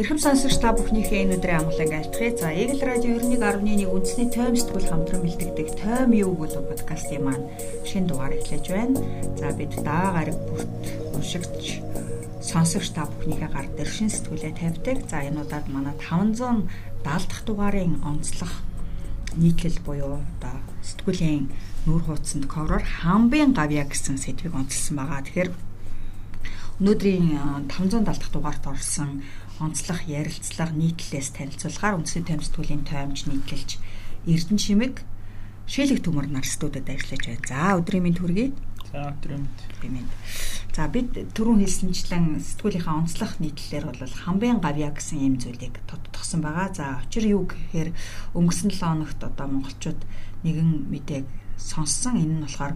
Эрхэм сонсогч та бүхнийхээ энэ өдрийн амгалан айлтгая. За, Eagle Radio 91.1 үндэсний тойм сэтгүүл хамтран бэлтгэдэг тойм юу болов подкастын маань шинэ дугаар эхлэж байна. За, бид даа гараг бүрт уншигч сонсогч та бүхнийхээ гар дээр шинэ сэтгүүлээ тавьдаг. За, энэ удаад манай 570 дахь дугаарын онцлог нийтлэл буюу одоо сэтгүүлийн нүүр хуудсанд ковроор хамбын гавья гэсэн сэдвийг онцлсан байгаа. Тэгэхээр өнөөдрийн 570 дахь дугаарт орсон онцлог ярилцлага нийтлэлээс танилцуулахаар үндэсний томсдгуулийн тоймж нийтлэлж Эрдэнэ шимэг шилэг төмөр нар студид ажиллаж байна. За өдрийн мэнд хүргэе. За өдрийн мэнд. За бид түрүүн хэлсэнчлэн сэтгүүлийнхаа онцлог нийтлэлээр бол хамбын гавья гэсэн юм зүйлийг тодтогсон байгаа. За учир юу гэхээр өнгөрсөн 7 хоногт одоо монголчууд нэгэн мэдээг сонссон. Энэ нь болохоор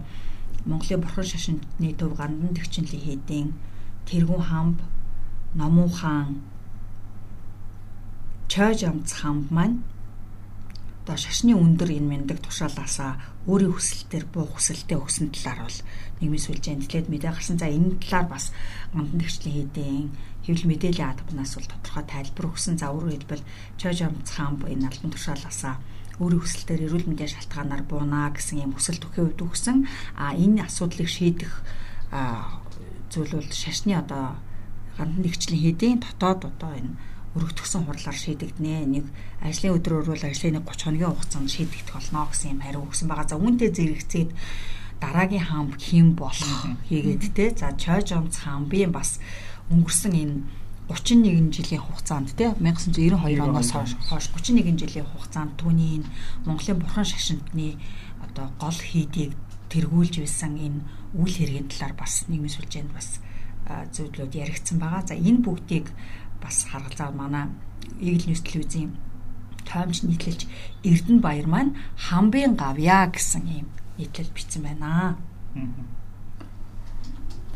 Монголын бурхан шашинтны төв гандан төвчнлийн хийдийн тэргүүн хамб, номон хаан, чойж амц хамб маань одоо шашны өндөр энэ мэндэг тушаалаасаа өөрийн хүсэлтээр буу хүсэлтэд өгсөн талаар бол нийгмийн сүлжээнд тэлээд мэдээ гарсан. За энэ талаар бас гондан төвчлийн хийдийн хэвлэл мэдээллийн албанаас бол тодорхой тайлбар өгсөн. За өөрөөр хэлбэл чойж амц хамб энэ албан тушаалаасаа өөрийн хүсэлтээр эрүүл мэндийн шалтгаанаар буунаа гэсэн юм хүсэлт өгөхөд өгсөн. А энэ асуудлыг шийдэх зүйл бол шашны одоо гандан нэгжлийн хийдийн дотоод одоо энэ өргөдгсөн хурлаар шийдэгднэ. Нэг ажлын өдрөөр бол ажлын 30 хоногийн хугацаанд шийдэгдэх болно гэсэн юм хариу өгсөн байгаа. За үүнтэй зэрэгцээд дараагийн хаан хэм болох хийгээд те. За чойж онц хаанбын бас өнгөрсөн энэ 31 жилийн хугацаанд те 1992 оноос хойш 31 жилийн хугацаанд түүний энэ Монголын бурхан шашинтны одоо гол хийдийг тэргүүлж байсан энэ үйл хэргийн талаар бас нийгмийн сүлжээнд бас зөвлөд яригдсан байгаа. За энэ бүгдийг бас харгалзаа манай Eagle News телевизийн тоомч нийтлэлж Эрдэнэ баяр маань хамбын гавья гэсэн юм нийтлэл бичсэн байна.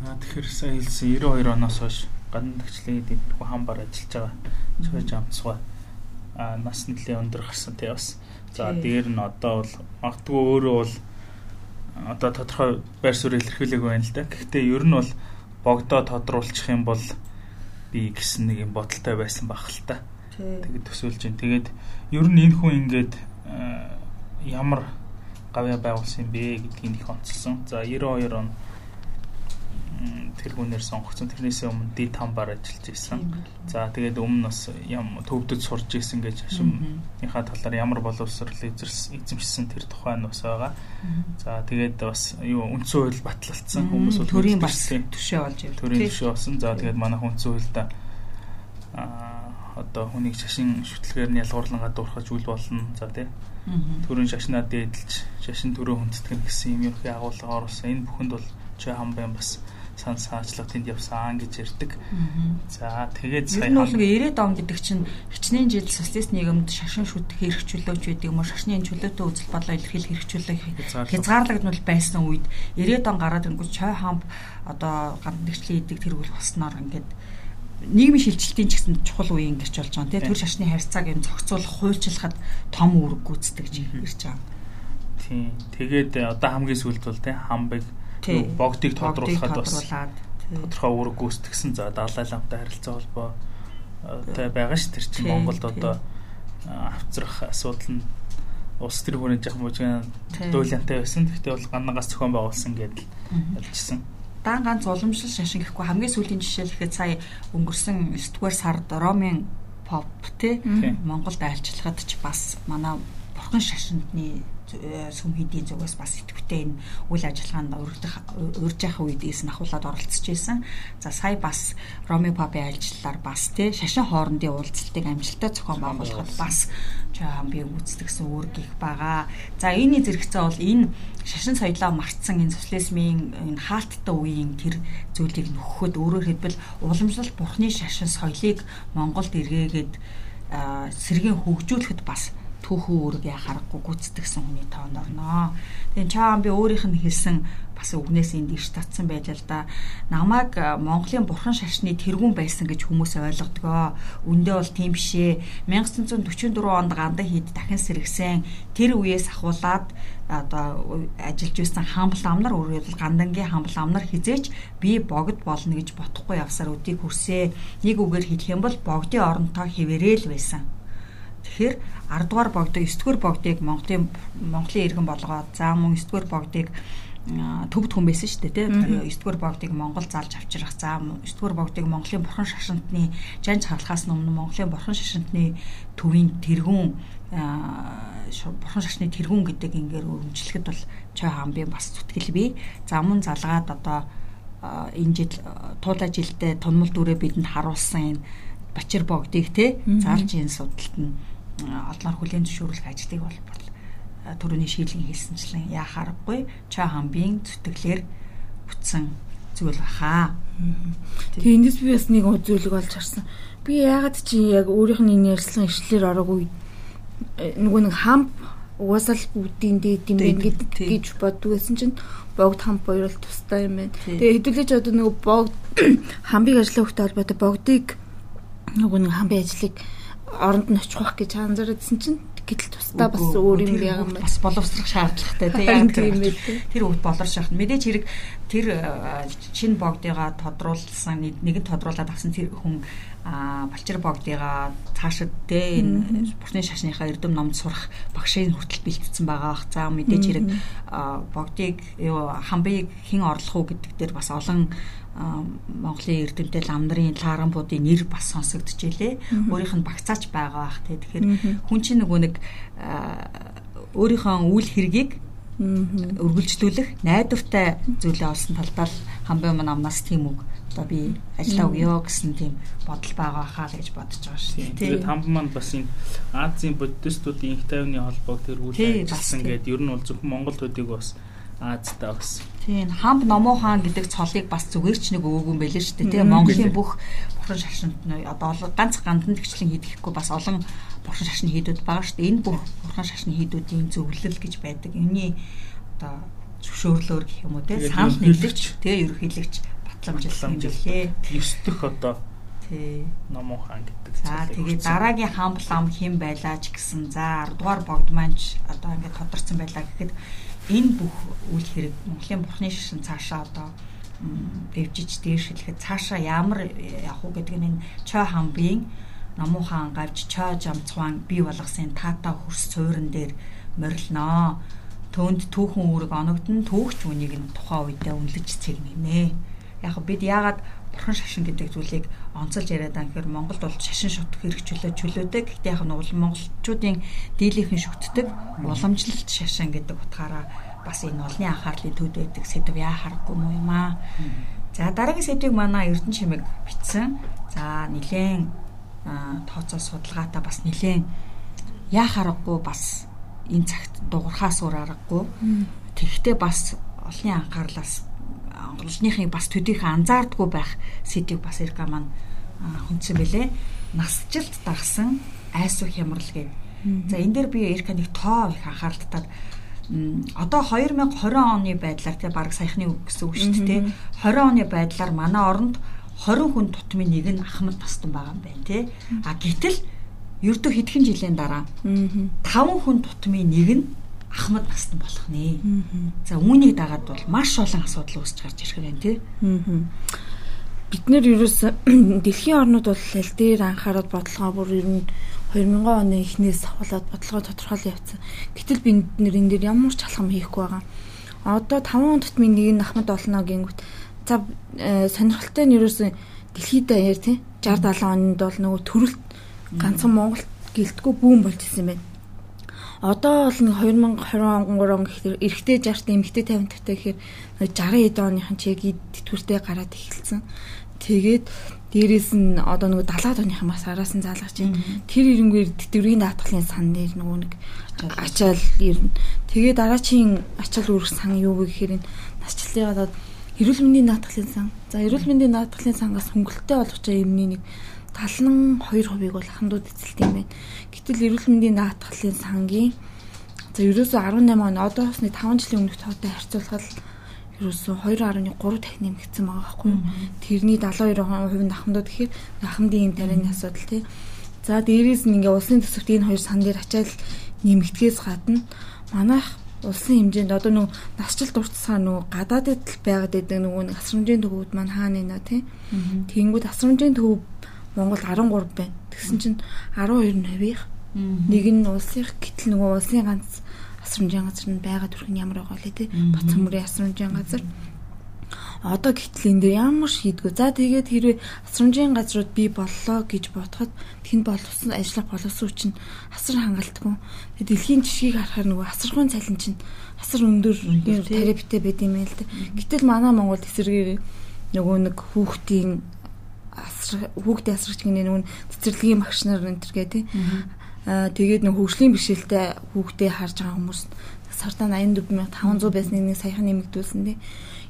Аа тэгэхээр сая хэлсэн 92 оноос хойш гандагчлын дэвтгүү хамбар ажиллаж байгаа. Чойж амцгаа а нас нэлээ өндөр гарсан тий бас. За дээр нь одоо бол магадгүй өөрөө бол одоо тодорхой байр суурь илэрхийлэг байна л да. Гэхдээ ер нь бол богдоо тодруулчих юм бол би гэсэн нэг юм бодолтой байсан баг л та. Тэгээд төсөөлж байна. Тэгээд ер нь энэ хүн ингээд ямар гавья байгуулсан бэ гэдгийг их онцлсон. За 92 он тэр хүнээр сонгогдсон. Тэрнээсээ өмнө ди тамбар ажиллаж исэн. За тэгээд өмнө бас ям төвдөд сурж исэн гэж хашимынхаа талаар ямар боловсрол эзэмшсэн тэр тухай нь бас байгаа. За тэгээд бас юу үндсэн хууль батлагдсан хүмүүс бол төрийн бас төшөө болж ив. Төрийн төшөө болсон. За тэгээд манай үндсэн хуульда а одоо хүнийг шашин шүтлгээр нь ялгуурлан гадуурхаж үл болно. За тий. Төрийн шашнаа дээдэлж шашин төрөө хүндэтгэн гэсэн юм их агуулга оруулсан. Энэ бүхэнд бол чи хамбайн бас сан саачлага тэнд явсан гэж ярьдаг. За тэгээд сая нь бол 90-ад он гэдэг чинь хичнээн жил социалист нийгэмд шашин шүтэх хэрэгчлөөч байдаг юм уу шашны чөлөөтэй үзэл бодлоо илэрхийлэх хэрэгчлүүлэх хязгаарлагдмал байсан үед 90-ад он гараад ирэнгүүт чой хамб одоо гандагчлын идэг тэргүүл болсноор ингээд нийгмийн шилжилтийн ч гэсэн чухал үеийн гэрч болж байгаа тийм төр шашны харьцааг юм зохицуулах хуульчлахад том үүрэг гүйцэтгэж ирж байгаа. Тийм. Тэгээд одоо хамгийн сүүлд бол тийм хамбыг богдыг тодруулахад бас тодорхой үүрэг гүйцэтгсэн за Далай ламтай харилцаа холбоо тай байгаа ш тэр чинь Монголд одоо авцрах асуудал нь улс төр хүрээ жах мужийн дуулянтай байсан. Гэхдээ бол ганнагаас зохион байгуулсан гэдэл ялжсэн. Дан ганц уламжлал шашин гэхгүй. Хамгийн сүүлийн жишээ л ихэд сая өнгөрсөн 9 дугаар сард Ромын pop те Монголд айлчлахад ч бас манай бурхан шашинтны Э, сүм хийдийн зүгээс бас идэвхтэй энэ үйл ажиллагаанд өргөдөх урьж явах үедээс нь ахуулаад оролцож байсан. За сая бас Роми Папи альчлалаар бас тий шашин хоорондын уулзалтыг амжилттай зохион байгуулахад бас би гүйцэтгсэн үүрэг их байгаа. За энэний зэрэгцээ бол энэ шашин соёлоо мартсан энэ социализмын энэ хаалттай үеийн тэр зүйлийг нөхөхөд өөрөөр хэлбэл уламжлалт бурхны шашин соёлыг Монголд эргээгээд сэргийн хөгжүүлэхэд бас түүхэн үүрэг яхаарахгүй гүцдэгсэн хүний тоонд орноо. Тэгээ чаам би өөрийнх нь хэлсэн бас үгнээс энд иш татсан байлаа л да. Намайг Монголын бурхан шашны тэргүүн байсан гэж хүмүүс ойлгодгоо. Үндэ бол тийм бишээ. 1944 онд гандан хід дахин сэргсэн. Тэр үеэс ахуулаад одоо ажиллаж байсан хамбал амнар өөрөөр гандангийн хамбал амнар хизээч би богд болно гэж бодохгүй явсаар өдийг хүрсээ. Нэг үгээр хэлэх юм бол богдын оронтой хэвээрэл байсан. Тэгэхээр 10 дугаар богдыг 9 дугаар богдыг Монголын Монголын иргэн болгоод за мөн 9 дугаар богдыг төвд хүн байсан шүү дээ тийм 9 дугаар богдыг Монгол залж авчрах за 9 дугаар богдыг Монголын бурхан шашинтны жанж харлахаас өмнө Монголын бурхан шашинтны төвийн тэргүүн бурхан шашны тэргүүн гэдэг ингээр өргөмжлөхөд бол чой хаамбын бас зүтгэл бий за мөн залгаад одоо энэ жил туулаа жилдээ тунмал дүрээ бидэнд харуулсан энэ Бачир богдыг те залж энэ судалт нь олноор хүлээн зөвшөөрөх ажлыг бол төрөний шийдлэн хэлсэнчлэн яхаарахгүй ча хамбийн зүтгэлээр бүтсэн зүйл баха. Тэгээ эндээс би бас нэг үзүүлэг олж харсан. Би яагаад чи яг өөрийнх нь энэ ярьсан ишлэлээр ороогүй э, нөгөө нэг хамб угаасаа л бүгдийн дээд юм байна гэж боддог байсан чинь богд хамб хоёр л тустай юм байна. Тэгээ хэдүүлж одоо нөгөө богд хамбыг ажиллах холбоотой богдыг нөгөө нэг хамбын ажлыг оронд нь очих гэж анзаараадсэн чинь гэтэл тусдаа бас өөр юм байгаа юм байна. Бас боловсрох шаардлагатай тийм яг тэр өвд болорш яах. Мэдээж хэрэг тэр э, шин богдыгаа тодруулсан нэг нь тодруулаад авсан тэр хүн балчир богдыгаа цаашид те энэ бүртний шашныхаа эрдэм номд сурах багшийн хүртэл бэлтгэсэн байгаа бах. За мэдээж хэрэг богдыг юу хамбыг хэн орлох уу гэдэг дээр бас олон Монголын эрдэмтэй лам нарын лааранбуудын нэр бас сонсогдчихжээ. Өөрийнх нь багцаач байгаа бах те. Тэгэхээр хүн чинь нөгөө нэг өөрийнхөө үйл хэргийг өргөлжлүүлэх найдвартай зүйлээ олсон талбай хамбын мань амнаас тийм үг. Одоо би ажиллаа өгөө гэсэн тийм бодол байгаа хаа л гэж бодож байгаа шүү дээ. Тэгээд хамбан манд бас энэ Азийн буддистуудын их тайвны холбоог тэр үйл ажилласан гэдэг ер нь бол зөвхөн Монгол төдийг бас Азтай бас. Тийм хамб номоо хаан гэдэг цолыг бас зүгээр ч нэг өвөг юм байлээ шүү дээ. Тийм Монголын бүх бурхан шашинт нь одоо ганц гандан тэгчлэн хийдэхгүй бас олон бурхан шашны хийдүүд байгаа шүү дээ. Энэ бүх бурхан шашны хийдүүдийн зөвлөл гэж байдаг. Энийний одоо зөвшөөрлөөр гэх юм уу те санал нэглэгч тэгээ ерөнхийлөгч батламжилсан юм лээ. 9 дэх одоо номон хаан гэдэг. За тэгээ дараагийн хаан булам хэн байлаа ч гэсэн за 10 дугаар богд манч одоо ингээд тодорцсон байлаа гэхэд энэ бүх үйл хэрэг Монголын бурхны шишин цаашаа одоо дэвжиж дээшилэхэд цаашаа ямар явах уу гэдэг нь чой хамбын намуу хаан гавж чой жамцван бий болгосон таата хөрс цуурин дээр морилноо. Төөнд түүхэн үүрэг оногдсон түүхч үнийг нь тухайн үедээ үнэлж цэгнэнэ. Яг бид яагаад бурхан шашин гэдэг зүйлийг онцолж яриад байгаа гэхээр Монголд бол шашин шутах хэрэг чөлөө чөлөөтэй. Гэхдээ яг нь монголчуудын дийлийнхэн шүтдэг уламжлалт шашин гэдэг утгаараа бас энэ олны анхаарлын төд байдаг сэдв яа харахгүй юм аа. За дараагийн сэдвийг манай Эрдэнэ чимэг бичсэн. За нилээн тооцоо судалгаатай бас нилээн яа харахгүй бас энэ цагт дуурхаас өөр аргагүй. Тэгэхдээ бас олны анхаарлаас олонныхын бас төдийх анзаардгүй байх сэдвийг бас Эрка маань хүндсэн бэлээ. Насжилт дагсан айсуу хямрал гэв. За энэ дээр би Эрка нэг тоо их анхааралтай одоо 2020 оны байдлаар тий баг саяхны үг гэсэн үг шүү дээ. 20 оны байдлаар манай оронд 20 хүн тутмын нэг нь ахмад тастан байгаа юм байна тий. А гэтэл ердөө хэдхэн жилийн дараа 5 хүн тутмын нэг нь ахмад настан болох нэ. За үүнийг дагаад бол маш олон асуудал үүсч гарч ирэх юм тий. Бид нэр ерөөс дэлхийн орнууд бол аль дээр анхаарал бодлогоо бүр ер нь 2000 оны эхнээс ахуулаад бодлогоо тодорхойлон явцсан. Гэтэл бид нэр энэ дээр ямар ч алхам хийхгүй байгаа. Одоо 5 он тутмын нэг нь ахмад олно гингүүт. За э, сонирхолтой нь ерөөс дэлхийд даяар тий 60 70 онд бол нөгөө төрөлт ганцхан Монгол гэлтгүй бүүн болж ирсэн байна одоо бол нэг 2023 он гэхээр эрэгтэй 60-т эмэгтэй 50-тай гэхээр 60 эд оныхан ч яг тэтгэвртэй гараад эхэлсэн. Тэгээд дээрээс нь одоо нөгөө 70-аад оныхан бас араас нь заалгаж байна. Тэр ирэнгээр тэтгэврийн даатгалын сан дээр нөгөө нэг ачаал ирнэ. Тэгээд дараачийн ачаал үүрэх сан юу вэ гэхээр насчлалын одоо эрүүл мэндийн даатгалын сан. За эрүүл мэндийн даатгалын сангаас хөнгөлөлттэй байгаа юмны нэг 72% бол ахмадууд эзэлт юм байна. Гэтэл эрүүл мэндийн даатгалын сангийн за ерөөсөө 18 он одоос нэг 5 жилийн өмнөх тоотой харьцуулахад ерөөсөө 2.3 дахин нэмэгдсэн байгаа байхгүй юу. Тэрний 72% нь ахмадууд гэхээр ахмадын юм тарианы асуудал тий. За дээрээс нь ингээ улсын төсөвт энэ хоёр сан дээр ачаал нэмэгдэхээс гадна манайх улсын хэмжээнд одоо нөгөө насжилт уртсаа нөгөө гадаадд байгаад байдаг нөгөө асрамжийн төвүүд маань хаана нэ тий. Тэнгүүд асрамжийн төв Монгол 13 байна. Тэгсэн чинь 12 навих. Нэг нь улсынх гэтэл нөгөө улсын ганц асрамжийн газар нь байгаа төрх нь ямар байгаа лээ тий. Бацмөрийн асрамжийн газар. Одоо гэтэл энэ дээр ямар шийдгүү. За тэгээд хэрвээ асрамжийн газрууд бий боллоо гэж бодоход тэнд болсон ажиллах боловсон чинь асар хангалтгүй. Тэгээд дэлхийн жишгийг харахаар нөгөө асархуйн цалин чинь асар өндөр тарифтай байд юм л дээ. Гэтэл манай Монгол эсэргээр нөгөө нэг хүүхдийн асар хүүхдээ асрагч гинэ нөгөө цэцэрлэгийн багш нар гэ тий. Аа тэгээд нөгөө хөгжлийн бишэлтэй хүүхдээ харж байгаа хүмүүс сартаа 84500 байсныг нэг саяхан нэмэгдүүлсэн тий.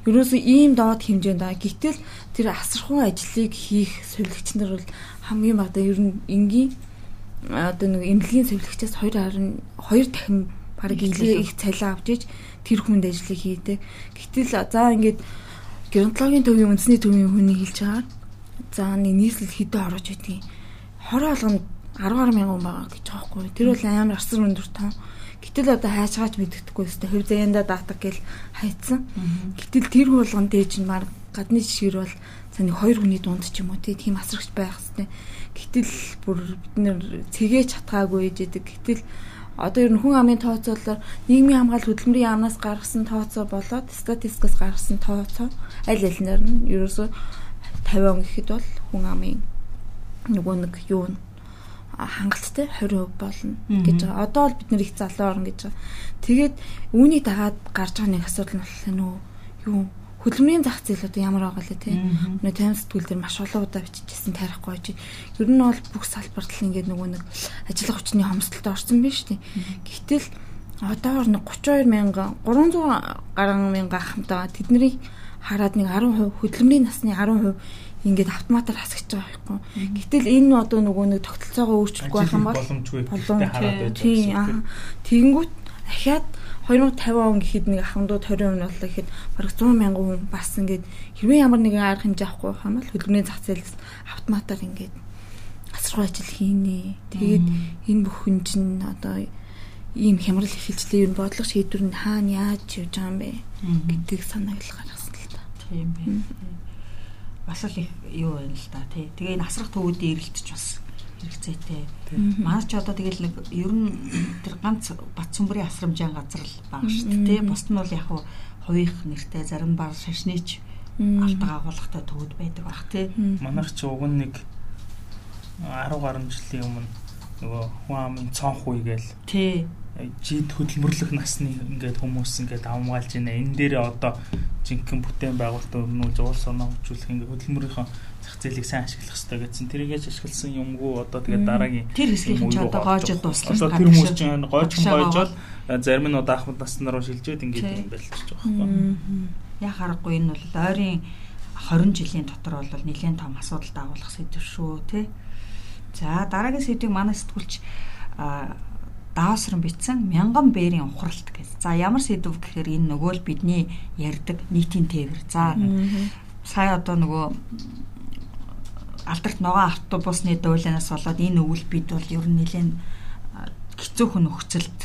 Ерөөсөө ийм доод хэмжээнд байгаа. Гэтэл тэр асархуй ажлыг хийх сувилагч нар бол хамгийн багадаа ер нь энгийн одоо нэг эмнэлгийн сувилагчаас 2.2 дахин бараг илүү их цалин авч иж тэр хүнд ажлыг хийдэг. Гэтэл за ингээд геронтологийн төвийн үндэсний төвийн хүний хэлж байгаа. За нэг нийслэл хэдэн орж идэх. Хороо алганд 10 гаруй мянган байгаа гэж байгаа байхгүй. Тэр бол амар асар өндөр тоо. Гэтэл одоо хайшгаач мэддэхгүй өстэй хөв заяанда даатаг гэл хайцсан. Гэтэл тэр болгон дээж нь мар гадны жишгээр бол нэг хоёр хүний дунд ч юм уу тийм асрагч байх хэвээр. Гэтэл бүр бид нэр цэгээ чатгаагүй ээжэдэг. Гэтэл одоо ер нь хүн амын тооцоолоор нийгмийн хамгаалалт хөдөлмөрийн яамнаас гаргасан тооцоо болоод статистикаас гаргасан тооцоо аль алинаар нь ерөөсөө 50 он гэхэд бол хүн амын нөгөө нэг юу нь хангалттай 20% болно гэж байгаа. Одоо бол бид нэр их залуу орно гэж байгаа. Тэгээд үүнийг дагаад гарч байгаа нэг асуудал нь болохоор нөө юу хөдөлмөрийн зах зээл одоо ямар байгаа лээ те. Өнөө тайм сэтгүүл дээр маш олон удаа бичижсэн тарихгүй чи. Ер нь бол бүх салбарт л ингээд нөгөө нэг ажиллах хүчний хомсдолтой орсон шүү дээ. Гэтэл одоогор нэг 32 мянган 300 гаруй мянган ахмтаа тэднийг хараад нэг 10% хөдөлмөрийн насны 10% ингээд автоматар хасгаж байгаа байхгүй. Гэтэл энэ одоо нөгөө нэг тогтолцоогоо өөрчлөхгүй байх юм бол боломжгүй байгаа. Тэгэнгүүт ахаад 2050 он гэхэд нэг ахмадууд 20% нь боллоо гэхэд бараг 100 мянган хүн бас ингээд хэрвээ ямар нэгэн арга хэмжээ авахгүй байх юм бол хөдөлмөрийн зах зээлээс автоматар ингээд асаргуу ажил хийнэ. Тэгээд энэ бүхэн чинь одоо ийм хямрал ихэлжлээ ер нь бодлого шийдвэр нь хаана яаж явж байгаа юм бэ гэдгийг санааг л гаргасан. Тийм байна бас л их юу байна л да тий. Тэгээ энэ асрах төвүүдийн эрэлтч бас хэрэгцээтэй. Манай ч одоо тэгэл нэг ер нь тэр ганц бат сүмбрийн асрамжийн газар л байгаа шүү дээ тий. Бусд нь бол яг хувийнх нэртэй зарим баг шашныг алтга агуулгатай төвүүд байдаг бах тий. Манайх ч уг нь нэг 10 гаруй жилийн өмнө нөгөө хүн амын цонх үе гээл. Тий жид хөдөлмөрлөх насны ингээд хүмүүс ингээд авмгаалж байна. Энэ дээр одоо жинхэнэ бүтээн байгуулалт өрнүүлж уул санаа хөгжүүлэх ингээд хөдөлмөрийнхөө зах зээлийг сайн ашиглах хэрэгтэй гэсэн. Тэрийгэж ашигласан юмгүй одоо тэгээд дараагийн тэр хэсгийн ч одоо гоожод дуслах. Одоо тэр хүмүүс чинь гоожхон гоожол зарим нь одоо ахмад наснаар руу шилжээд ингээд юм байлчиж байгаа байхгүй. Яг харахгүй энэ бол ойрын 20 жилийн дотор бол нэлээд том асуудал дагуулах сэдв шүү тий. За дараагийн сэдвийг манай сэтгүүлч даасран бичсэн мянган бээрийн ухралт гэж. За ямар сэдв гэхээр энэ нөгөө л бидний ярьдаг нийтийн тээвэр. За сая одоо нөгөө алдарт ногоон автобусны дууланаас болоод энэ өвөл бид бол ер нь нэлээд хэцүүхэн нөхцөлд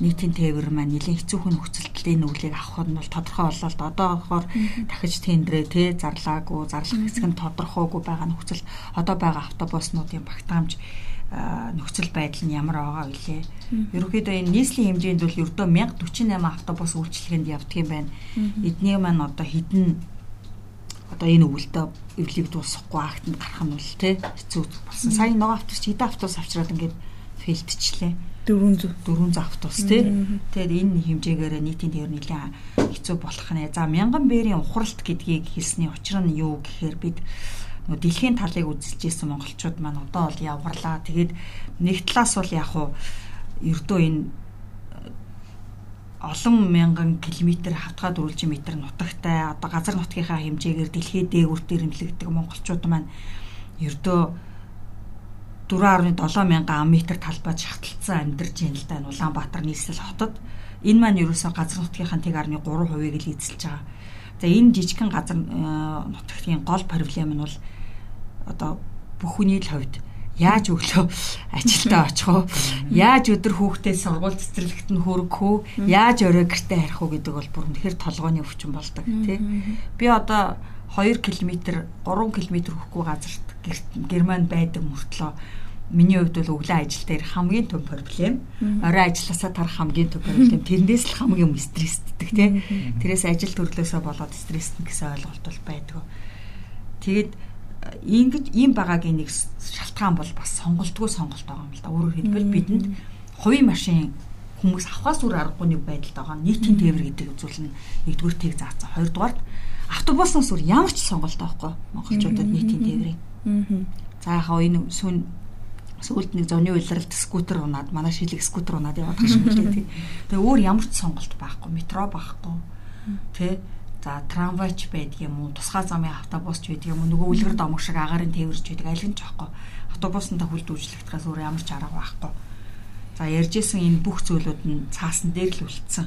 нийтийн тээвэр маань нэлээд хэцүүхэн нөхцөлд энэ өвлийг авах нь бол тодорхой болоод одоогоор дахиж тендрээ те зарлаагүй зарлах хэсэг нь тодорхойгүй байгаа нөхцөл одоо байгаа автобуснуудын багтаамж нөхцөл байдал нь ямар байгаа вүлээ. Ерөнхийдөө энэ нийслэлийн хэмжээнд бол ердөө 1048 автобус үйлчлэгэнд явдаг юм байна. Эдний маань одоо хідэн одоо энэ өвөлдөө эвлийг дуусгахгүй агт нь гарах нь бол тий хэцүү болсон. Сая нөгөө автобус хэдэн автобус авчираад ингээд фейлдчихлээ. 400 400 автобус тий. Тэгээд энэ хэмжээгээр нийтийн дээр нэлээд хэцүү болох нэ. За мянган бээрийн ухралт гэдгийг хэлсний учир нь юу гэхээр бид нөгөө дэлхийн талыг үзэлж исэн монголчууд маань одоо бол явгарлаа. Тэгээд нэг талаас бол яг уу ердөө энэ э, олон мянган километр хавтгай дөрвөлжин метр нутагтай одоо газар нутгийнхаа хэмжээгээр дэлхийд дээгүүрт ирэмлэгдэг монголчууд маань ердөө 4.7 мянган ам талбайд шахталцсан амьдарч байна л да Улаанбаатар нийслэл хотод. Энэ маань ерөөсөө газар нутгийнхаа 1.3%-ийг л эзэлж байгаа. За энэ жижигхэн газар нутгийн гол проблем нь бол одоо бүх хүний л хувьд яаж өглөө ажилдаа очих уу? Яаж өдөр хүүхдээ сургууль цэцэрлэгт нь хөргөх үү? Яаж орой гэртээ харих уу гэдэг бол бүр үнэхээр толгойн өвчин болдог тий. Би одоо 2 км 3 км хөхгүй газарт Герман байдаг мөртлөө миний хувьд бол өглөө ажил дээр хамгийн том проблем орой ажилласаа тарах хамгийн том проблем тэрнээс л хамгийн стрессддэг тий. Тэрээс ажил төрлөөсөө болоод стресстэй гэсэн ойлголт бол байдгүй. Тэгээд ингэж ийм байгаагийн нэг шалтгаан бол бас сонголтгүй сонголт байгаа юм л да. Өөрөөр хэлбэл бидэнд хувийн машин хүмүүс авахаас үр аргагүй нэг байдалд байгаа. Нийтийн тээвэр гэдэг зүйл нь нэгдүгээр тэг заасан. Хоёрдугаарт автобуснаас үр ямар ч сонголт байхгүй монголчуудад нийтийн тээврийн. За яхаа энэ сүн сүүлд нэг зуны улиралд скутер унаад манай шилэг скутер унаад яваад байгаа лээ тий. Тэгээ өөр ямар ч сонголт байхгүй, метро байхгүй. Тэ За трамвайч байдаг юм уу? Тусгай замын автобусч байдаг юм уу? Нөгөө үлгэр домог шиг агарын тээвэрч байдаг аль нь ч аахгүй. Автобусанд хүлд үйлчлэгдэхээс өөр ямар ч арга байхгүй. За ярьжсэн энэ бүх зүйлүүд нь цаасан дээр л үлдсэн.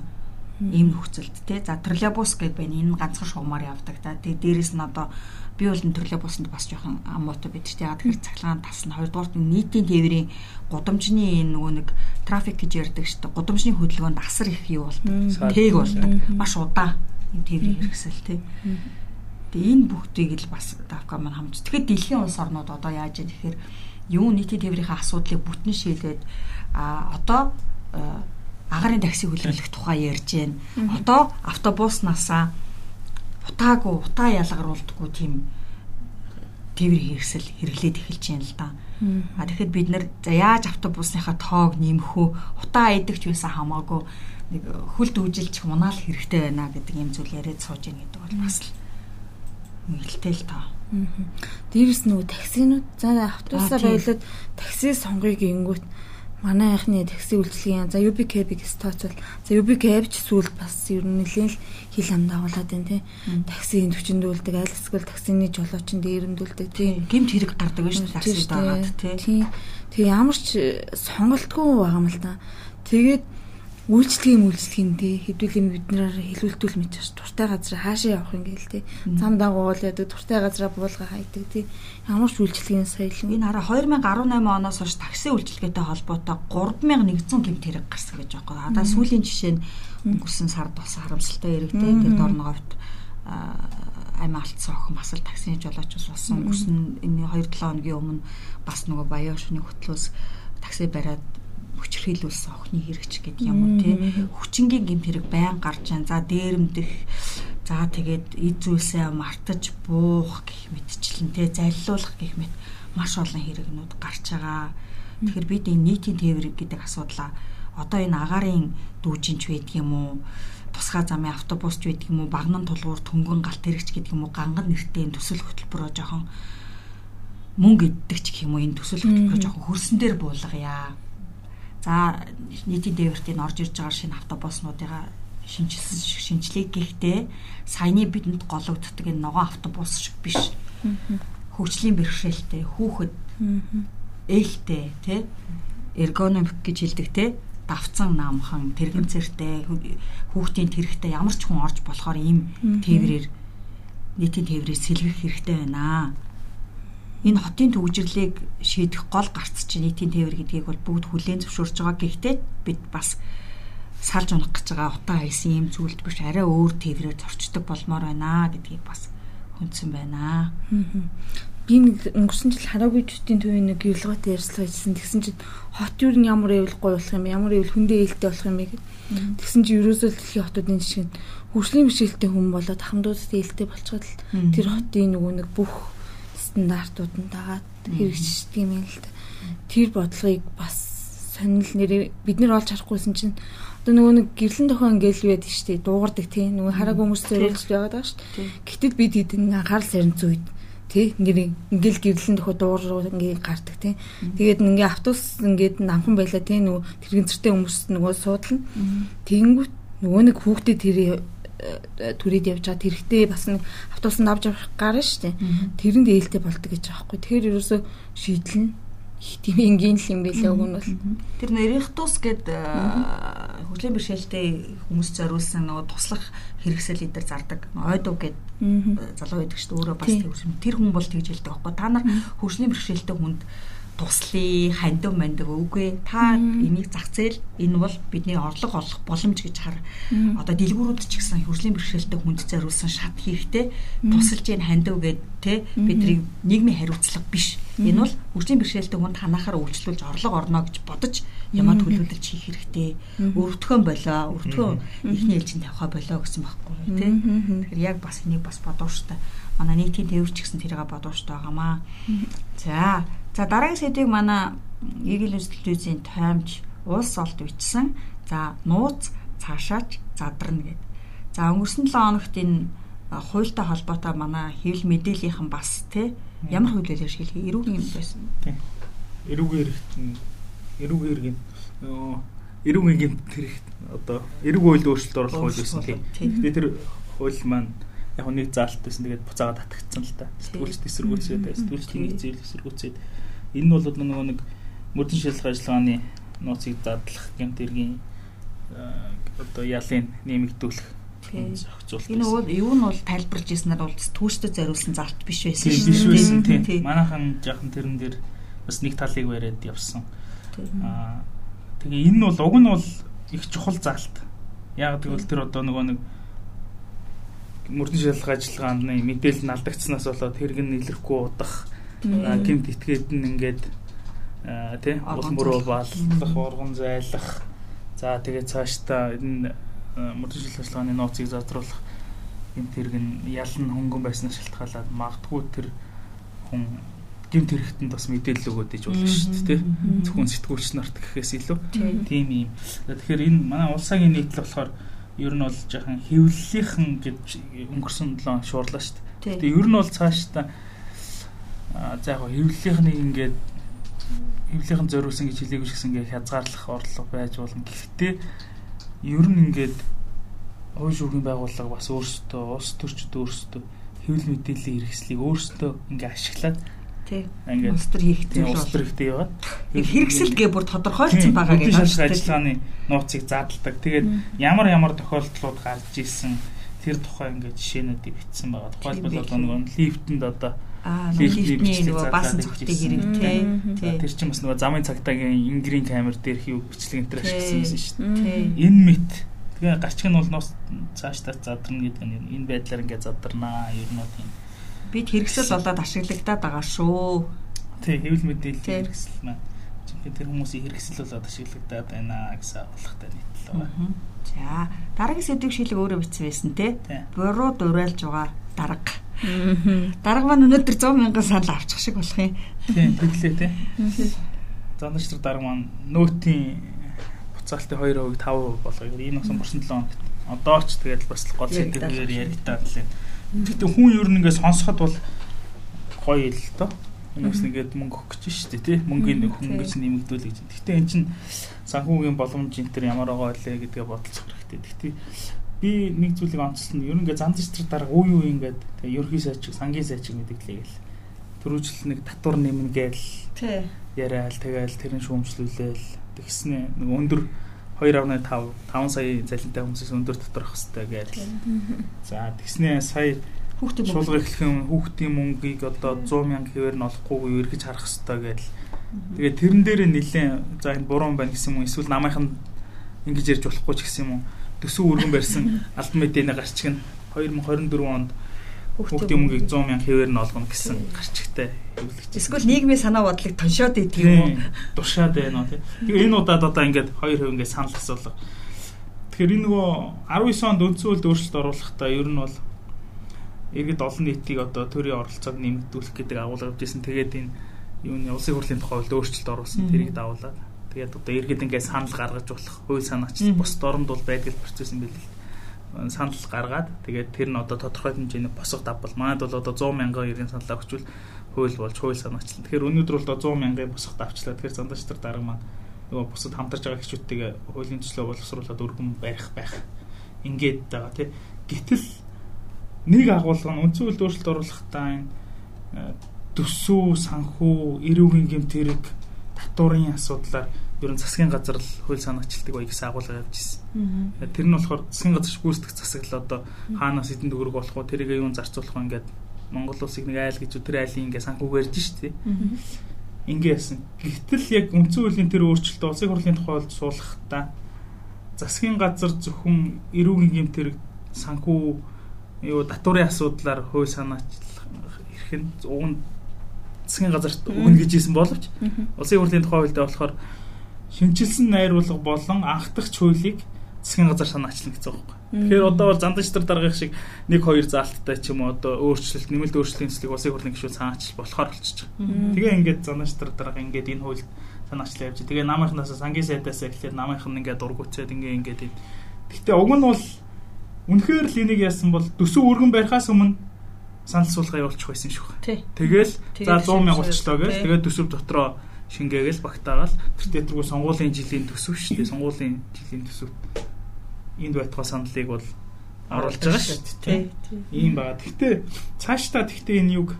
Ийм нөхцөлд тий. За троллейбус гэдээ байна. Энэ ганцхан шугамаар явдаг та. Тэгээ дээрэс нь одоо би бол энэ троллейбусанд бас жоохон амуутай бид тий. Яг тэгэхээр цахилгаан. Хоёрдугаар нь нийтийн тээврийн гудамжны энэ нөгөө нэг трафик гэж ярьдаг шүү дээ. Гудамжны хөдөлгөөнд асар их юу болдог. Тээг болдог. Маш удаан энэ тээврийн хэрэгсэл тий. Тэгээ энэ бүгдийг л бас давка маань хамж. Тэгэхээр дэлхийн улс орнууд одоо яаж яах гэхээр юу нийтийн тээврийн асуудлыг бүтэн шийдээд а одоо агарын такси хөлөглөх тухай ярьж байна. Одоо автобуснасаа утаагүй утаа ялгаруулдаггүй тийм тээврийн хэрэгсэл хэрэглээд эхэлж байна л да. А тэгэхэд бид нэр за яаж автобусныхаа тоог нэмэх үү? Утаа айдагч байсан хамаагүй нэг хөл дүүжилж унаал хэрэгтэй байна гэдэг юм зүйл яриад сууж ийн гэдэг бол бас л мэлтэй л таа. Дээрс нөгөө таксинууд за автобусаар байлаад такси сонгоё гингүүт манай анхны такси үйлчилгээ за UB cab-ыг стацвал за UB cab ч сүүлд бас ер нь нэлээд хил ам дагуулад байна тий. Таксиний төвчөндүүлдэг аль эсвэл таксины жолоочин дээрэмдүүлдэг тий. Гэмт хэрэг гардаг шүү таксид байгаад тий. Тэгээ ямар ч сонголтгүй байгаа юм л да. Тэгээд үйлчлэгийн үйлчлэгийн дээ. Хэдүүл юм биднээр хэлүүлтүүл мэдээж туртай газар хаашаа явах юм гээл те. Зам дагуул яадаг туртай газараа буулга хайдаг те. Ямар ч үйлчлэгийн соёл энэ хараа 2018 оноос хойш такси үйлчлэгээтэй холбоотой 3100 гэмт хэрэг гарсан гэж байгаа. Одоо сүүлийн жишээ нь өнгөрсөн сард болсон харамсалтай хэрэг те тэр дорноговт амиа алдсан охин бас л таксины жолооч болсон. Өнгөрсөн энэ 2-7 хоногийн өмнө бас нөгөө баян шүний хөтлөөс такси бариад хүчрхийлүүлсэн охины хэрэгч гэдэг юм уу тий хүчингийн гэмт хэрэг байн гарч яан за дээрэмдэх за тэгээд эд зүйлсээ мартаж буух гэх мэтчлэн тий заллуулах гэх мэт маш олон хэрэгнүүд гарч байгаа. Тэгэхээр бид энэ нийтийн тээвэр гэдэг асуудлаа одоо энэ агарын дүүжинч байдаг юм уу? тусгай замын автобусч байдаг юм уу? Багнан тулгуур түнгэн галт хэрэгч гэдэг юм уу? Ганган нэртэй энэ төсөл хөтөлбөрөө жоохон мөнгө иддэг ч гэх юм уу? Энэ төсөл хөтөлбөрөө жоохон хөрсөн дээр буулгая За нийтийн дээвэртийн орж ирж байгаа шинэ автобуснуудыгаа шинжилсэн шинжилгээ гэхдээ саяны бидэнд гологддог энэ ногоон автобус шиг биш. Хөгжлийн бэрхшээлтэй, хүүхэд ээлтэй, тэ? Эргономик гэж хэлдэг те давцсан наамхан тэрэгэн цэртэй хүүхдийн тэрэгтэй ямар ч хүн орж болохоор ийм тээврээр нийтийн тээврээр сэлгэх хэрэгтэй байна энэ хотын төвжирлийг шийдэх гол гарц чинь нийтийн тээвэр гэдгийг бол бүгд хүлээн зөвшөөрч байгаа. Гэхдээ бид бас салж унах гэж байгаа утаа хайсан юм зүйлд биш арай өөр тээврээр зорчдог болмоор байна гэдгийг бас хүндсэн байна. Би нэг өнгөрсөн жил хараагүй чүтийн төвийн нэг явуулгатай ярьцлага хийсэн. Тэгсэн чинь хот юу нь ямар явуулга болох юм, ямар явуул хүндээ ээлтэй болох юм бэ гэд. Тэгсэн чинь ерөөсөө дэлхийн хотуудын жишээ нь хөгжлийн бишэлтэй хүн болоод ахмадуудад ээлтэй болчиход тэр хотын нөгөө нэг бүх стандартууд нь дагаад хэрэгжиждэг юм л да. Тэр бодлогыг бас сонирхол нэр бид нар олж харахгүйсэн чинь одоо нөгөө нэг гэрлэн тохион ингээл байдаг шүү дээ дуугардаг тийм нөгөө хараагүй хүмүүс зориулж байгаад байгаа шүү дээ. Гэтэл бид хэдэн анхаарал сарнц үед тий ингээд ингээл гэрлэн тохио дуур ингээд гардаг тий. Тэгээд ингээ автобус ингээд намхан байлаа тий нөгөө тэрэгцэртэй хүмүүс нөгөө суудлна. Тэгэнгүүт нөгөө нэг хүүхдээ тэр түрээд явж байгаа тэрхтээ бас нэг автобусанд авч явах гарна шүү дээ. Тэрэнд ээлтэй болдог гэж байгаа байхгүй. Тэгэхээр ерөөсөө шийдлэн их тийм энгийн л юм байлаа уг нь бол. Тэр нэрихтус гэд хөлийн бэрхшээлтэй хүмүүс зориулсан нөгөө туслах хэрэгсэл идэр зардаг. Ойдуу гэд залуу байдаг шүү дээ өөрөө бас тэр хүн бол тэгж хэлдэг аахгүй. Та нар хөлийн бэрхшээлтэй хүнд туслая, хандив мандив үгүй та энийг зах зээл энэ бол бидний орлого олох боломж гэж хар. Одоо дэлгүүрүүд ч гэсэн хөрслийн бэрхшээлтэй хүнд зориулсан шат хэрэгтэй тусалж ийн хандив гэд те бидний нийгмийн хариуцлага биш. Энэ бол хөрслийн бэрхшээлтэй хүнд ханахаар үйлчлүүлж орлого орно гэж бодож ямаа төлөвлөж хийх хэрэгтэй. Өвдгөн болоо, өвдгөн ихний ээлжинд тавихаа болоо гэсэн байхгүй те. Тэгэхээр яг бас энийг бас бодоо штэ. Манай нийтийн тээвэрч гэсэн тэрийг бодоо штэ байгаамаа. За За дараагийн сэдвийг манай Игэл телевизийн таймч улс олд бичсэн. За нууц цаашаач задарна гэд. За өнгөрсөн 7 хоногт энэ хуультай холбоотой манай хэвлэл мэдээллийнхэн бас тий ямар хууль байлаа шилхий эрүүгийн юм байсан. Тий. Эрүүгийн хэрэгт эрүүгийн хэрэг эрүүгийн гэмт хэрэгт одоо эрүүг хууль өөрчлөлт оруулах хууль байсан тий. Тэгээд тэр хууль маань яг нэг заалт байсан тэгээд буцаагаад татагдсан л та. Сэтгүүлч эсэргүүцээд сэтгүүлчдийн нэг зээл эсэргүүцээд Энэ нь бол нөгөө нэг мөрдөн шилжих ажиллагааны нууцыг задлах гэмт эргийн одоо ялын нэмэгдүүлэх зохицуулт. Энэ бол юу нь бол тайлбарлаж ирснээр бол түүштэй зориулсан залт биш байсан шүү дээ. Биш байсан тийм. Манайхан жаахан тэрэн дээр бас нэг талыг бариад явсан. Аа тэгээ энэ нь бол уг нь бол их чухал залт. Яг тэгвэл тэр одоо нөгөө нэг мөрдөн шалгах ажиллагааны мэдээлэл алдагдсанаас болоод хэрэг нь илэрхгүй удах гэмт итгээд нь ингээд тий уул мөрөө бааллах урган зайлах. За тэгээд цаашдаа энэ мөрдөн шил ажиллагааны нууцыг задруулах гэмт хэрэг нь ялан хөнгөн байснаас шалтгаалаад магадгүй тэр хүн гэмт хэрэгтэнд бас мэдээлэл өгөөд иж болно шүү дээ тий. Зөвхөн сэтгүүлч нарт гэхээс илүү. Тийм юм тэгэхээр энэ манай улсаагийн нийтлэл болохоор ер нь бол жоохон хэвлэлийнхэн гэж өнгөрсөн 7 шуурлаа шүү дээ. Тэгээ ер нь бол цаашдаа за яг хэвлэлийнхний ингээд хэвлэлийн зориулсан гэж хэлээгүй ч гэсэн ингээд хязгаарлах орлого байж болно. Гэхдээ ер нь ингээд хувь шүүхийн байгууллага бас өөрсдөө улс төрчд өөрсдөө хэвлэл мэдээллийн хэрэгслийг өөрсдөө ингээд ашиглаад. Ингээд улс төр хийхтэй улс төр хийхтэй яваад хэрэгсэл гээ бүр тодорхойлцсон байгаа гэж байна. Ажиллагааны нууцыг заадалдаг. Тэгээд ямар ямар тохиолдлууд гарч ирсэн тэр тухай ингээд жишээнүүдийг бичсэн байгаа. Тухайлбал одоо нэг лифтэнд одоо лифтний нөгөө баасан цогтыг хэрэг тий. Тэр чинь бас нөгөө замын цагтаагийн ингрийн камер дээр хийв бичлэг энэ төр ашигласан байсан шүү дээ. Энэ мэт тэгээ гарчиг нь бол нуус цаашдаа задарна гэдэг нь энэ байдлаар ингээд задарнаа ер нь тийм. Бид хэрэгсэл болоод ашиглагдаад байгаа шүү. Тий, хэвлэл мэдээллийн хэрэгсэл маань тэр хүмүүсийн хэрэгсэл болоод ашиглагдаад байна гэсэн агуулгатай нийтлээ. За, дараагийн сэдвийг шилэг өөрөө бичсэн байсан те. Буруу дуурайлж байгаа дарга Дарга маань өнөөдөр 100 мянган санал авчих шиг болох юм. Тийм, тэглээ тий. Зандач дарга маань нөөтийн буцаалтын 2%-ийг 5% болгоё. Энэ бас өнгөрсөн 7 хоногт одоо ч тэгээд бас гол сэдвээр яригдаад лээ. Гэхдээ хүн ер нь ингээд сонсоход бол гоё л доо. Хүмүүс нэгээд мөнгө өгч шүү дээ тий. Мөнгөний хөнгөч нэмэгдүүлэх гэж. Гэхдээ эн чинь санхүүгийн боломж энэ төр ямар байгаа вэ гэдгээ бодолцох хэрэгтэй. Гэхдээ би нэг зүйлийг онцлно. Ер нь ингээ зан зэстэр дарга уу юу ингээд тэгээ ерхий сайчиг, сангийн сайчиг мэдээлээ гэл. Төрүүжл нэг татвар нэмнэ гээл. Тий. Яриад тэгээл тэрэн шүүмжлүүлээл тэгснэ нэг өндөр 2.5 5 сая залинтай хүмүүсээс өндөр татвар авах хэрэгтэй гээл. За тэгснэ сая хүүхдийн шулга эхлэх хүүхдийн мөнгийг одоо 100 мянга хэвээр нь олохгүй эргэж харах хэрэгтэй гээл. Тэгээд тэрэн дээр нэлээд за энэ буруу байна гэсэн юм эсвэл намайх нь ингэж ярьж болохгүй ч гэсэн юм уу төсөв өргөн барьсан албан мэдээний гарчиг нь 2024 онд хүүхдийн мөнгийг 100 мянга хэвээр нь олгоно гэсэн гарчигтай хэвлэгч. Эсвэл нийгмийн санаа бодлыг тоншоод идэх юм уу? Дуршаад байна уу тийм. Тэгээ энэ удаад одоо ингээд 2% ингээд санал асуулга. Тэгэхээр энэ нөгөө 19 онд хууль өөрчлөлт оруулахдаа ер нь бол иргэд олон нийтийг одоо төрийн оролцоог нэмэгдүүлэх гэдэг агуулга авчихсан. Тэгээд энэ юуны улсын хурлын тухай өөрчлөлт оруулсан. Тэрийг давуулаад Тэгээд одоо иргэд ингээд санал гаргаж болох хууль санаач бус дорнд бол байдаг процесс юм л санал гаргаад тэгээд тэр нь одоо тодорхой хэмжээний босго давбал манайд бол одоо 100 мянган иргэн саналаа өгчвөл хууль болж хууль санаачлаа. Тэгэхээр өнөөдөр бол 100 мянган босго давчлаа. Тэгэхээр зандаач нар дарга маань нөгөө бусад хамтарч байгаа хчүүдтэйгээ хуулийн төслөө боловсруулаад өргөн барих байх. Ингээд байгаа тий. Гэтэл нэг агуулга нь үндсэн хууль өөрчлөлт оруулахдаа энэ төсөв, санхүү, эрүүгийн гэмт хэрэг татварын асуудлаар ер нь засгийн газар л хууль санаачилдаг бай гэсэн агуулга явж ирсэн. Тэр нь болохоор засгийн газар гүйцэтгэх засаг л одоо хаанаас эдэн төгрөг болох вэ? Тэрийг юун зарцуулах вэ ингээд Монгол улсыг нэг айл гэж тэр айлын ингээд санхүүгээр ирж штэ. Ингээ яасан. Гэвтэл яг үндсэн хуулийн тэр өөрчлөлт улсын хурлын тухайд суулгахдаа засгийн газар зөвхөн эрүүгийн гэмтэр санхүү юу татварын асуудлаар хууль санаачлах эрх нь уг нь засгийн газарт өгнө гэж хэлсэн боловч улсын хурлын тухай хуульд болохоор шинжилсэн найруулга болон анхдагч хуулийг засгийн газар санаачлна гэсэн үг байхгүй. Тэгэхээр одоо бол зандагчдар даргаих шиг 1 2 заалттай ч юм уу одоо өөрчлөлт нэмэлт өөрчлөлийн цэцлэг улсын хурлын гишүүн санаачлал болохоор болчихж байгаа. Тэгээ ингээд зандагчдар дарга ингээд энэ хуульд санаачлал явж. Тэгээ намынхнаас сангийн сайдаас эхлээд намынх нь ингээд дургуцээд ингээ ингээд. Гэхдээ уг нь бол үнэхээр л энийг яасан бол төсөв өргөн барихаас өмнө санал суулгаа явуулчих байсан шүү. Тэгэл за 100 мянга болчлоо гэж тэгээд төсөв дотроо шингээгээл багтаагаал тэр театргүй сонгуулийн жилийн төсөв шүү дээ. Сонгуулийн жилийн төсөв энд байтугай саналыг бол оруулж байгаа шүү дээ. Ийм байгаа. Гэхдээ цаашдаа тэгтээ энэ юг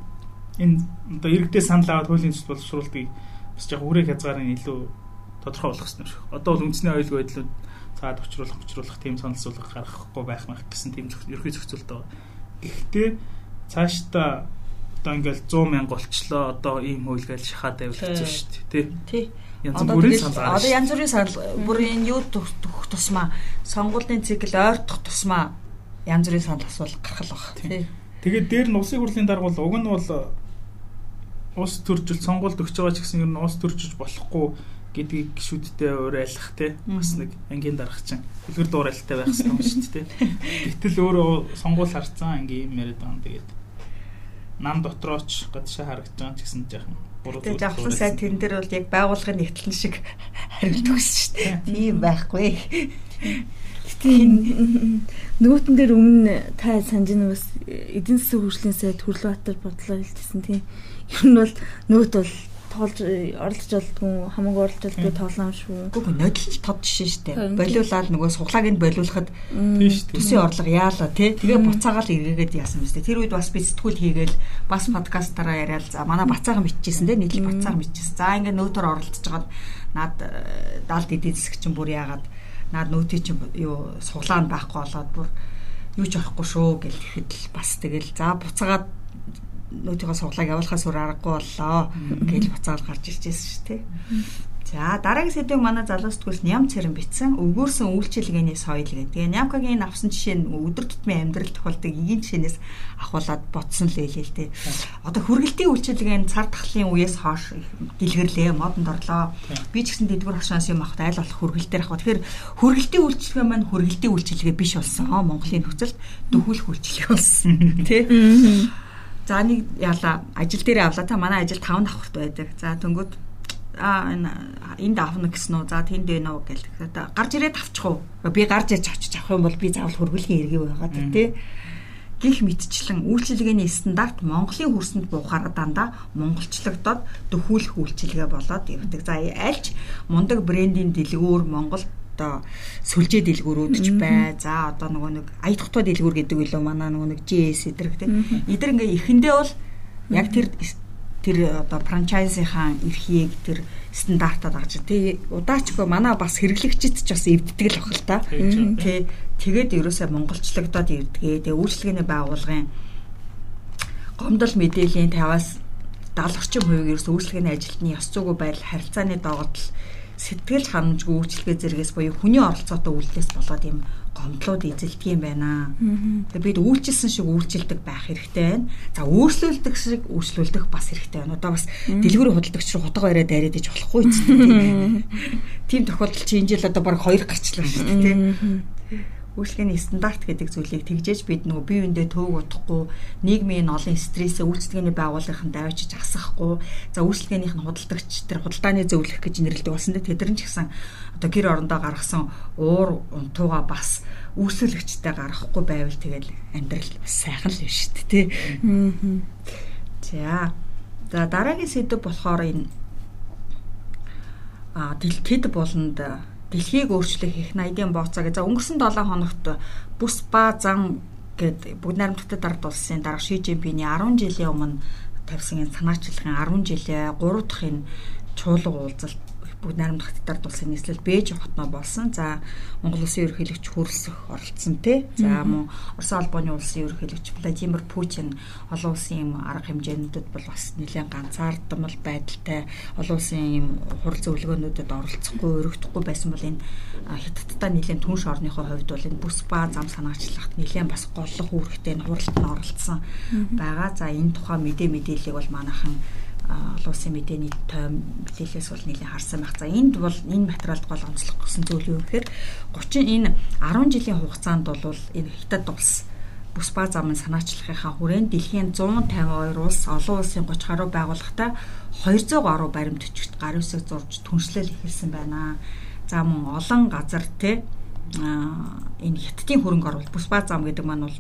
энэ одоо иргэдээ санал аваад хуулийн төсөл боловсруулалтыг бас яг үрээ хязгаарын илүү тодорхой болгох юм шиг. Одоо бол үндэсний оюул байдлууд цаад учруулах учруулах тийм санал суулгах гаргахгүй байх мах гэсэн тийм ерхий зохицуулт байгаа. Гэхдээ цаашдаа одоо ингээл 100 мянга болчлоо. Одоо ийм хууль гээл шахаад байвал хэцүү шүү дээ тий. Янз бүрийн санал. Одоо янз бүрийн санал. Бүр энэ юу төх тусмаа. Сонгуулийн цикл ойртох тусмаа янз бүрийн санал асуул гаргах л баг. Тий. Тэгээд дээр нь улсын хурлын даргуул уг нь бол ус төржил сонгуульд өгч байгаа ч гэсэн ер нь ус төржиж болохгүй гэдгийг гişүүдтэй уриалах те бас нэг ангийн дарах чинь хөлгөр дуурайлттай байх хэрэгтэй юм шүү дээ. Гэтэл өөрөө сонгуул харцсан ангийн юм яриад байгаа юм. Тэгээд нам дотрооч гадшаа харагдаж байгаа ч гэсэн жаахан буруу. Тэгээд жаахан сайн тэрэн дээр бол яг байгууллагын нэгтлэн шиг хариулт өгсөн шүү дээ. Тийм байхгүй. Тийм нүүтэн дээр өмнө та санаж нэг бас эдийн засгийн хөгжлийн сайд Хүрлбаатар бодлоо хэлжсэн тийм. Ер нь бол нүүт бол тоолж оролцож болдгүй хамаагүй оролцож болдгүй тоглоом шүү. Үгүй нодлж тод жишээ штэ. Болиулаад нөгөө суглааг нь болиулахад төсөө орлого яалаа тий. Тэгээ буцаагаал эргээгээд яасан мэт. Тэр үед бас би сэтгүүл хийгээл бас подкастаараа яриад за манай бацаахан биччихсэн тий. Нийтлэл бацаахан биччихсэн. За ингээ нөөтөр оролцож хагаад наад э, даалд эдийн засаг чинь бүр яагаад наад нөөтий чинь юу суглаанд байхгүй болоод бүр юу ч орохгүй шүү гэл тэгэхэд л бас тэгэл за буцаагаад нөтийнхөө суглааг явуулахаас өөр аргагүй боллоо гэж буцаал гарч байсан шүү дээ. За дараагийн сэдвийг манай залуу сэтгүүлс ням цэрэн бичсэн өвгөрсөн үйлчилгээний соёл гэдэг. Нямкагийн авсан жишээ нь өдөр тутмын амьдрал тохиолдог эгийн жишээнээс ахуулаад ботсон л хэлээ л дээ. Одоо хүргэлтийн үйлчилгээ нь цар тахлын үеэс хойш дэлгэрлээ, модонд орлоо. Би ч гэсэн дэдгүр хашаанс юм авах айл болох хүргэлтээр авах. Тэгэхээр хүргэлтийн үйлчилгээ маань хүргэлтийн үйлчилгээ биш болсон. Монголын нөхцөлд дөхүүлэх үйлчилгээ болсон. Тэ? За нэг яла ажил дээр авлаа та манай ажил 5 давхарт байдаг. За төнгөд а энд авна гэсэн үү. За тэнд байна уу гэл. Гарч ирээд авчих уу? Би гарч ирж авчиж авах юм бол би заавал хөргөлийн эргээ байгаад тий. Гэх мэтчлэн үйлчилгээний стандарт Монголын хөрсөнд буухаараа дандаа монголчлогдоод дөхүүлэх үйлчилгээ болоод явдаг. За альч мундаг брендийн дэлгүүр Монголд одоо сүлжээ дэлгүүрүүд ч бай. За одоо нөгөө нэг ая тухтай дэлгүүр гэдэг үлээ манай нөгөө нэг GS эдэр гэдэг. Эдэр ингээ ихэндээ бол яг тэр тэр одоо франчайзынхаа эрхийг тэр стандартад агж тий удаачгүй манай бас хэрэглэгчид ч бас эвддэг л бахал та тий тэгээд ерөөсөө монголчлогдоод ирдгээ. Тэгээ үйлчлэгээний байгууллагын гомдол мэдээллийн 50-аас 70 орчим хувийг ерөөсөө үйлчлэгээний ажилтны ёс зүйн байдал харилцааны доогдол сэтгэл ханамжгүй үйлчлэгээ зэрэгээс буюу хүний оролцоотой үйлдэлээс болоод юм гомдлууд эзэлдэг юм байна. Тэгээ бид үйлчилсэн шиг үйлчилдэг байх хэрэгтэй байна. За өөрчлөлдөг шиг өөрчлөлдөх бас хэрэгтэй байна. Одоо бас дэлгүүрийн худалдагч руу хутга бариад яриад иж болохгүй ч тийм. Тийм тохиолдол чи энэ жил одоо баг хоёр гарчлаа шүү дээ тийм үйлчлэгээний стандарт гэдэг зүйлийг тэгжээж бид нөгөө бие биендээ төөг удахгүй нийгмийн олон стрессээ үйлчлэгээний байгууллагын давчиж асахгүй за үйлчлэгээнийх нь худалдагч тэр худалдааны зөвлөх гэж нэрлэдэг болсон дээ тэдэр нь ч гэсэн одоо гэр орондоо гаргасан уур унтууга бас үйлчлэгчтэй гаргахгүй байвал тэгэл амьдрал сайхан л биш шүү дээ тий. За. За дараагийн сэдв болохоор энэ а тэд болонд дэлхийг өөрчлөх их 80-ийн бооцоо гэж. За өнгөрсөн 7 хоногт бүс ба зан гэд бүгд найрамдагтад ард улсын дарга Ши Жинпиний 10 жилийн өмнө тавьсан энэ санаачлагын 10 жилээ 3 дахь энэ чуулга уулзалт бүгд найрамдах хаттаар улсын нийслэл Бээжин хотноо болсон. За Монгол улсын ерөнхийлөгч хүрэлцэх оролцсон тий. За мөн Орос албаны улсын ерөнхийлөгч Владимир Путин олон улсын юм арга хэмжээнүүдэд бол бас нэлээд ганцаардмал байдалтай олон улсын юм хурал зөвлөгөөнүүдэд оролцохгүй өргөдөхгүй байсан бол энэ хятадтай нэлээд түнш орныхоо хувьд бол энэ бүс ба зам санаачлагт нэлээд бас голлох үүрэгтэй хуралд нь оролцсон байгаа. За энэ тухай мэдээ мэдээллийг бол манайхан олон улсын мэдээний тойм мэдээлэлээс бол нэлээд харсан байх. За энд бол энэ материалд гол онцлог гэсэн зүйл юу гэхээр 30 энэ 10 жилийн хугацаанд бол энэ хятад улс бүс ба замын санаачлахынхаа хүрээнд дэлхийн 152 улс олон улсын 30 гаруй байгууллагатай 200 гаруй баримт өчгт гар үсэг зурж түншлэл эхэлсэн байна. За мөн олон газар те энэ хятадын хөрөнгө оруулалт бүс ба зам гэдэг маань бол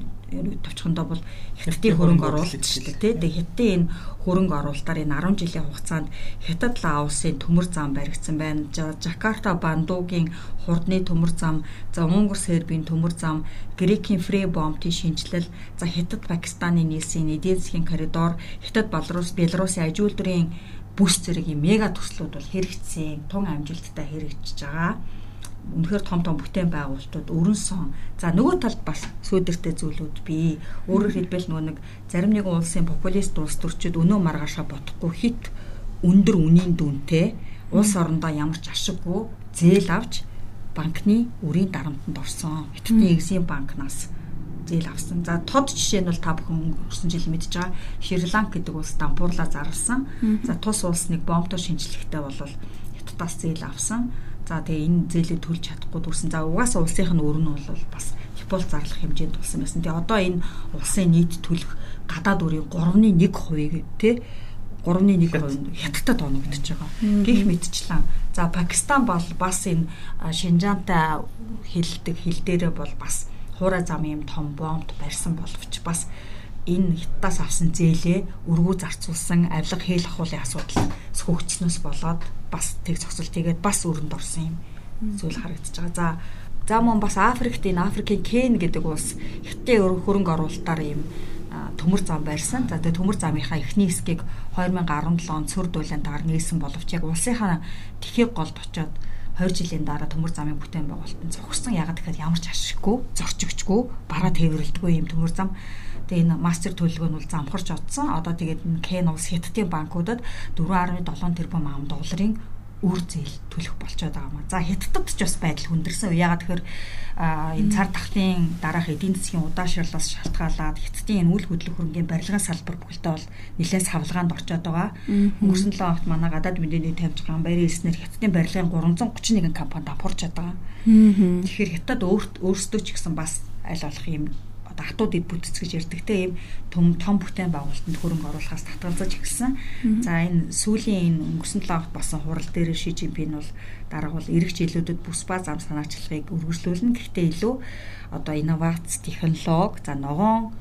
товчхондоо бол хятадын хөрөнгө оруулалт шүү дээ тий. Тэгээ хятадын энэ хөрөнгө оруулалтаар энэ 10 жилийн хугацаанд хятад Лаосын төмөр зам баригдсан байна. Жакарта Бандуугийн хурдны төмөр зам, за Унгар Сербийн төмөр зам, Грекийн Фребомтын шинжилэл, за хятад Пакистаны нийсийн эдийн засгийн коридор, хятад Беларусь, Беларусын аж үйлдвэрийн бүс зэрэг мега төслүүд бол хэрэгжсэн, тун амжилттай хэрэгжиж байгаа үнэхээр том том бүтээн байгуулалтууд өрн сон. За нөгөө талд бас сүйдэртэй зүйлүүд бий. Өөрөөр хэлбэл нөгөө нэг зарим нэгэн улсын популист улс төрчид өнөө маргаашаа бодохгүй хит өндөр үнийн дүнтэй улс орондоо ямар ч ашиггүй зээл авч банкны үрийн дарамтанд орсон. Хятадны Экзим банкнаас зээл авсан. За тод жишээ нь бол та бүхэн өнгөрсөн жил мэдж байгаа Шри-Ланк гэдэг улс дампуурлаа зарласан. За тус улс нэг бомбтой шинжлэхтэй бол хятадаас зээл авсан. За тэгээ энэ зээлийг төлж чадахгүй дүрсэн. За угаасаа улсынх нь өрн нь бол бас Япон зарлах хэмжээнд болсон байсан. Тэгээ одоо энэ улсын нийт төлөх гадаад үрийн 3.1 хувийг тий 3.1 хувь хятадд оногдож байгаа. Гэх мэтчлэн. За Пакистан бол бас энэ Шинжаантай хилдэг хил дээрээ бол бас хуурай зам юм том бомбд барьсан боловч бас энэ хятадаас авсан зээлээ өргүү зарцуулсан авилга хээл ахуулын асуудал сөхөгчнөөс болоод бас тэг зогсол тэгээд бас өрөнд орсон юм зүйл харагдаж байгаа. За за мөн бас Африкт энэ Африкийн Кен гэдэг улс хятадын хөрөнгө оруулалтаар юм төмөр зам барьсан. За тэгээ төмөр замынхаа эхний хэсгийг 2017 он цөр дуулантаар нээсэн боловч яг улсынхаа тэхийг голд очоод 20 жилийн дараа төмөр замын бүтээн байгуулалтанд зогссон. Ягаад гэхээр ямар ч ашиггүй, зорчигчгүй, бараа тээвэрлдэггүй юм төмөр зам. Тэгээ энэ мастер төлөвлөгөө нь бол замхарч одсон. Одоо тэгээд Кен улс хятадын банкудад 4.7 тэрбум ам долларын үр зээл төлөх болчиход байгаа юм. За хятадд ч бас байдал хүндэрсэн. Ягаад тэгэхээр энэ цар тахлын дараах эдийн засгийн удаашрлаас шалтгаалаад хятадын энэ үйл хөдлөх хөрөнгөний барилгын салбар бүхэлдээ бол нэлээд савлгаанд орчод байгаа. Өнгөрсөн 7 хоногт манай гадаад мэдээний тавьж байгаа баярын хэлснээр хятадын барилгын 331 компани давхурч байгаа. Тэгэхээр хятад өөртөө ч гэсэн бас аль болох юм хатууд ид бүтц гэж ярьдаг те ийм том том бүтээн байгуулалтанд хөрөнгө оруулахаас татгалзаж эхэлсэн. За энэ сүүлийн энэ өнгөрсөн 7 хоногт болсон хурал дээр Ши Жинпин бол дараа бол эрэг жилүүдэд бүс ба зам санаачлагыг үргэлжлүүлнэ. Гэхдээ илүү одоо инновац, технологи, за ногоон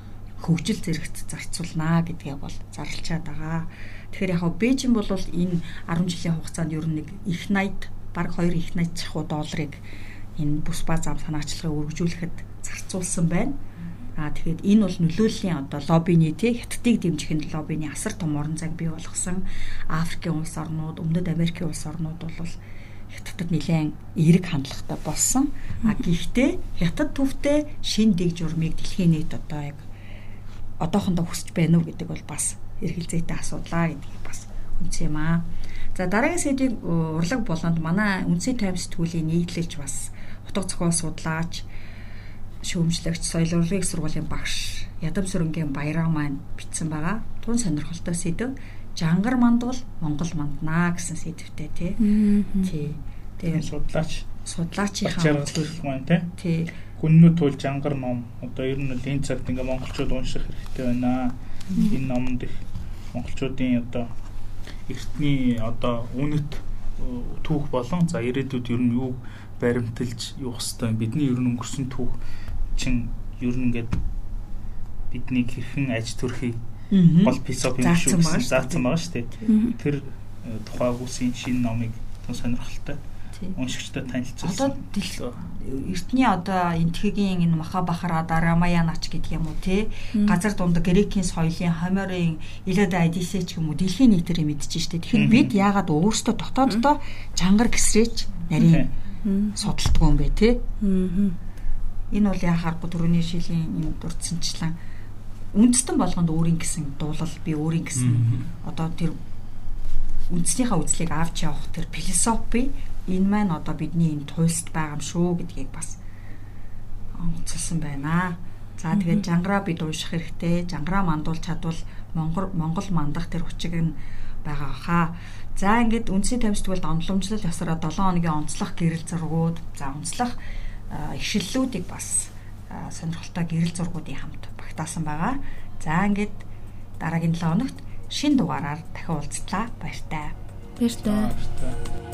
хөгжил зэрэгт зарцуулнаа гэдгээ бол зарлчаад байгаа. Тэгэхээр яг Бээжин бол энэ 10 жилийн хугацаанд ер нь нэг их 80 баг 2 их 80 чахуу долларыг энэ бүс ба зам санаачлагыг үргэлжлүүлэхэд зарцуулсан байна. Аа тэгэхээр энэ бол нөлөөллийн одоо лоббины тий хятадыг дэмжих нь лоббины асар том орон зайг бий болгосон Африкийн улс орнууд, Өмнөд Америкийн улс орнууд бол хятадд нэлээд эерэг хандлагатай болсон. А гэхдээ хятад төвтэй шин дэг журмыг дэлхийн нийт одоо яг одоохондоо хүсэж байна уу гэдэг бол бас эргэлзээтэй асуудлаа гэдгийг бас үнс юм аа. За дараагийн сэдвийг урлаг болонд манай үнсээ тайм сэтгүүлийн нийтлэлж бас утга зохиол судлаач шүүмжлэгч соёл урлагийн сургуулийн багш Ядам сүрэнгийн баяраа маань бичсэн байгаа. Тун сонирхолтой сэдв жангар мандвал Монгол манднаа гэсэн сэдвтэй тий. Тий. Тэгээ судлаач судлаачийн жаргалуулах маань тий. Тий. Хүннүү туул жангар ном одоо ер нь энэ цагт ингээ монголчууд унших хэрэгтэй байна. Энэ номд их монголчуудын одоо эртний одоо үнэт түүх болон за ирээдүйд ер нь юу баримталж явах хэвээр бидний ер нь өнгөрсөн түүх чин ер нь ингээд бидний хэрхэн аж төрхий бол философи юм шүү заасан байгаа шүү дээ. Тэр э, тухай үсийн шинэ номыг сонирхолтой. уншигчтай танилцуулсан. Одоо эртний одоо энтхэгийн энэ маха бахарада рамаянач гэдэг юм уу те? Газар дунд грекийн соёлын хомерын Илиада Одиссей ч юм уу дэлхийн нийтээр мэдчихэж штэ. Тэгэхээр бид яагаад өөрсдөө дотооддоо чангар гисрээч нарийн судалдгүй юм бэ те. Энэ бол яхааргүй төрөний шилийн энэ дурдсанчлан үндэстэн болгонд өөрийн гэсэн дуулал би өөрийн гэсэн одоо тэр үндснийхээ үзлийг авч явах тэр философи энэ маань одоо бидний энэ туйлст байгаа юм шүү гэдгийг бас онцлсан байна. За тэгээд жангараа бид ууших хэрэгтэй. Жангараа мандуулж чадвал Монгол Монгол мандах тэр хүчиг нь байгаа хаа. За ингээд үндсийн тамирчдад онломжлол ясараа 7 хоногийн онцлог гэрэл зургууд, за онцлог ишлэлүүдийг бас сонирхолтой гэрэл зургуудын хамт багтаасан байгаа. За ингээд дараагийн 7 хоногт шин дугаараар дахин уулзлаа. Баяртай. Баяртай. Баяртай.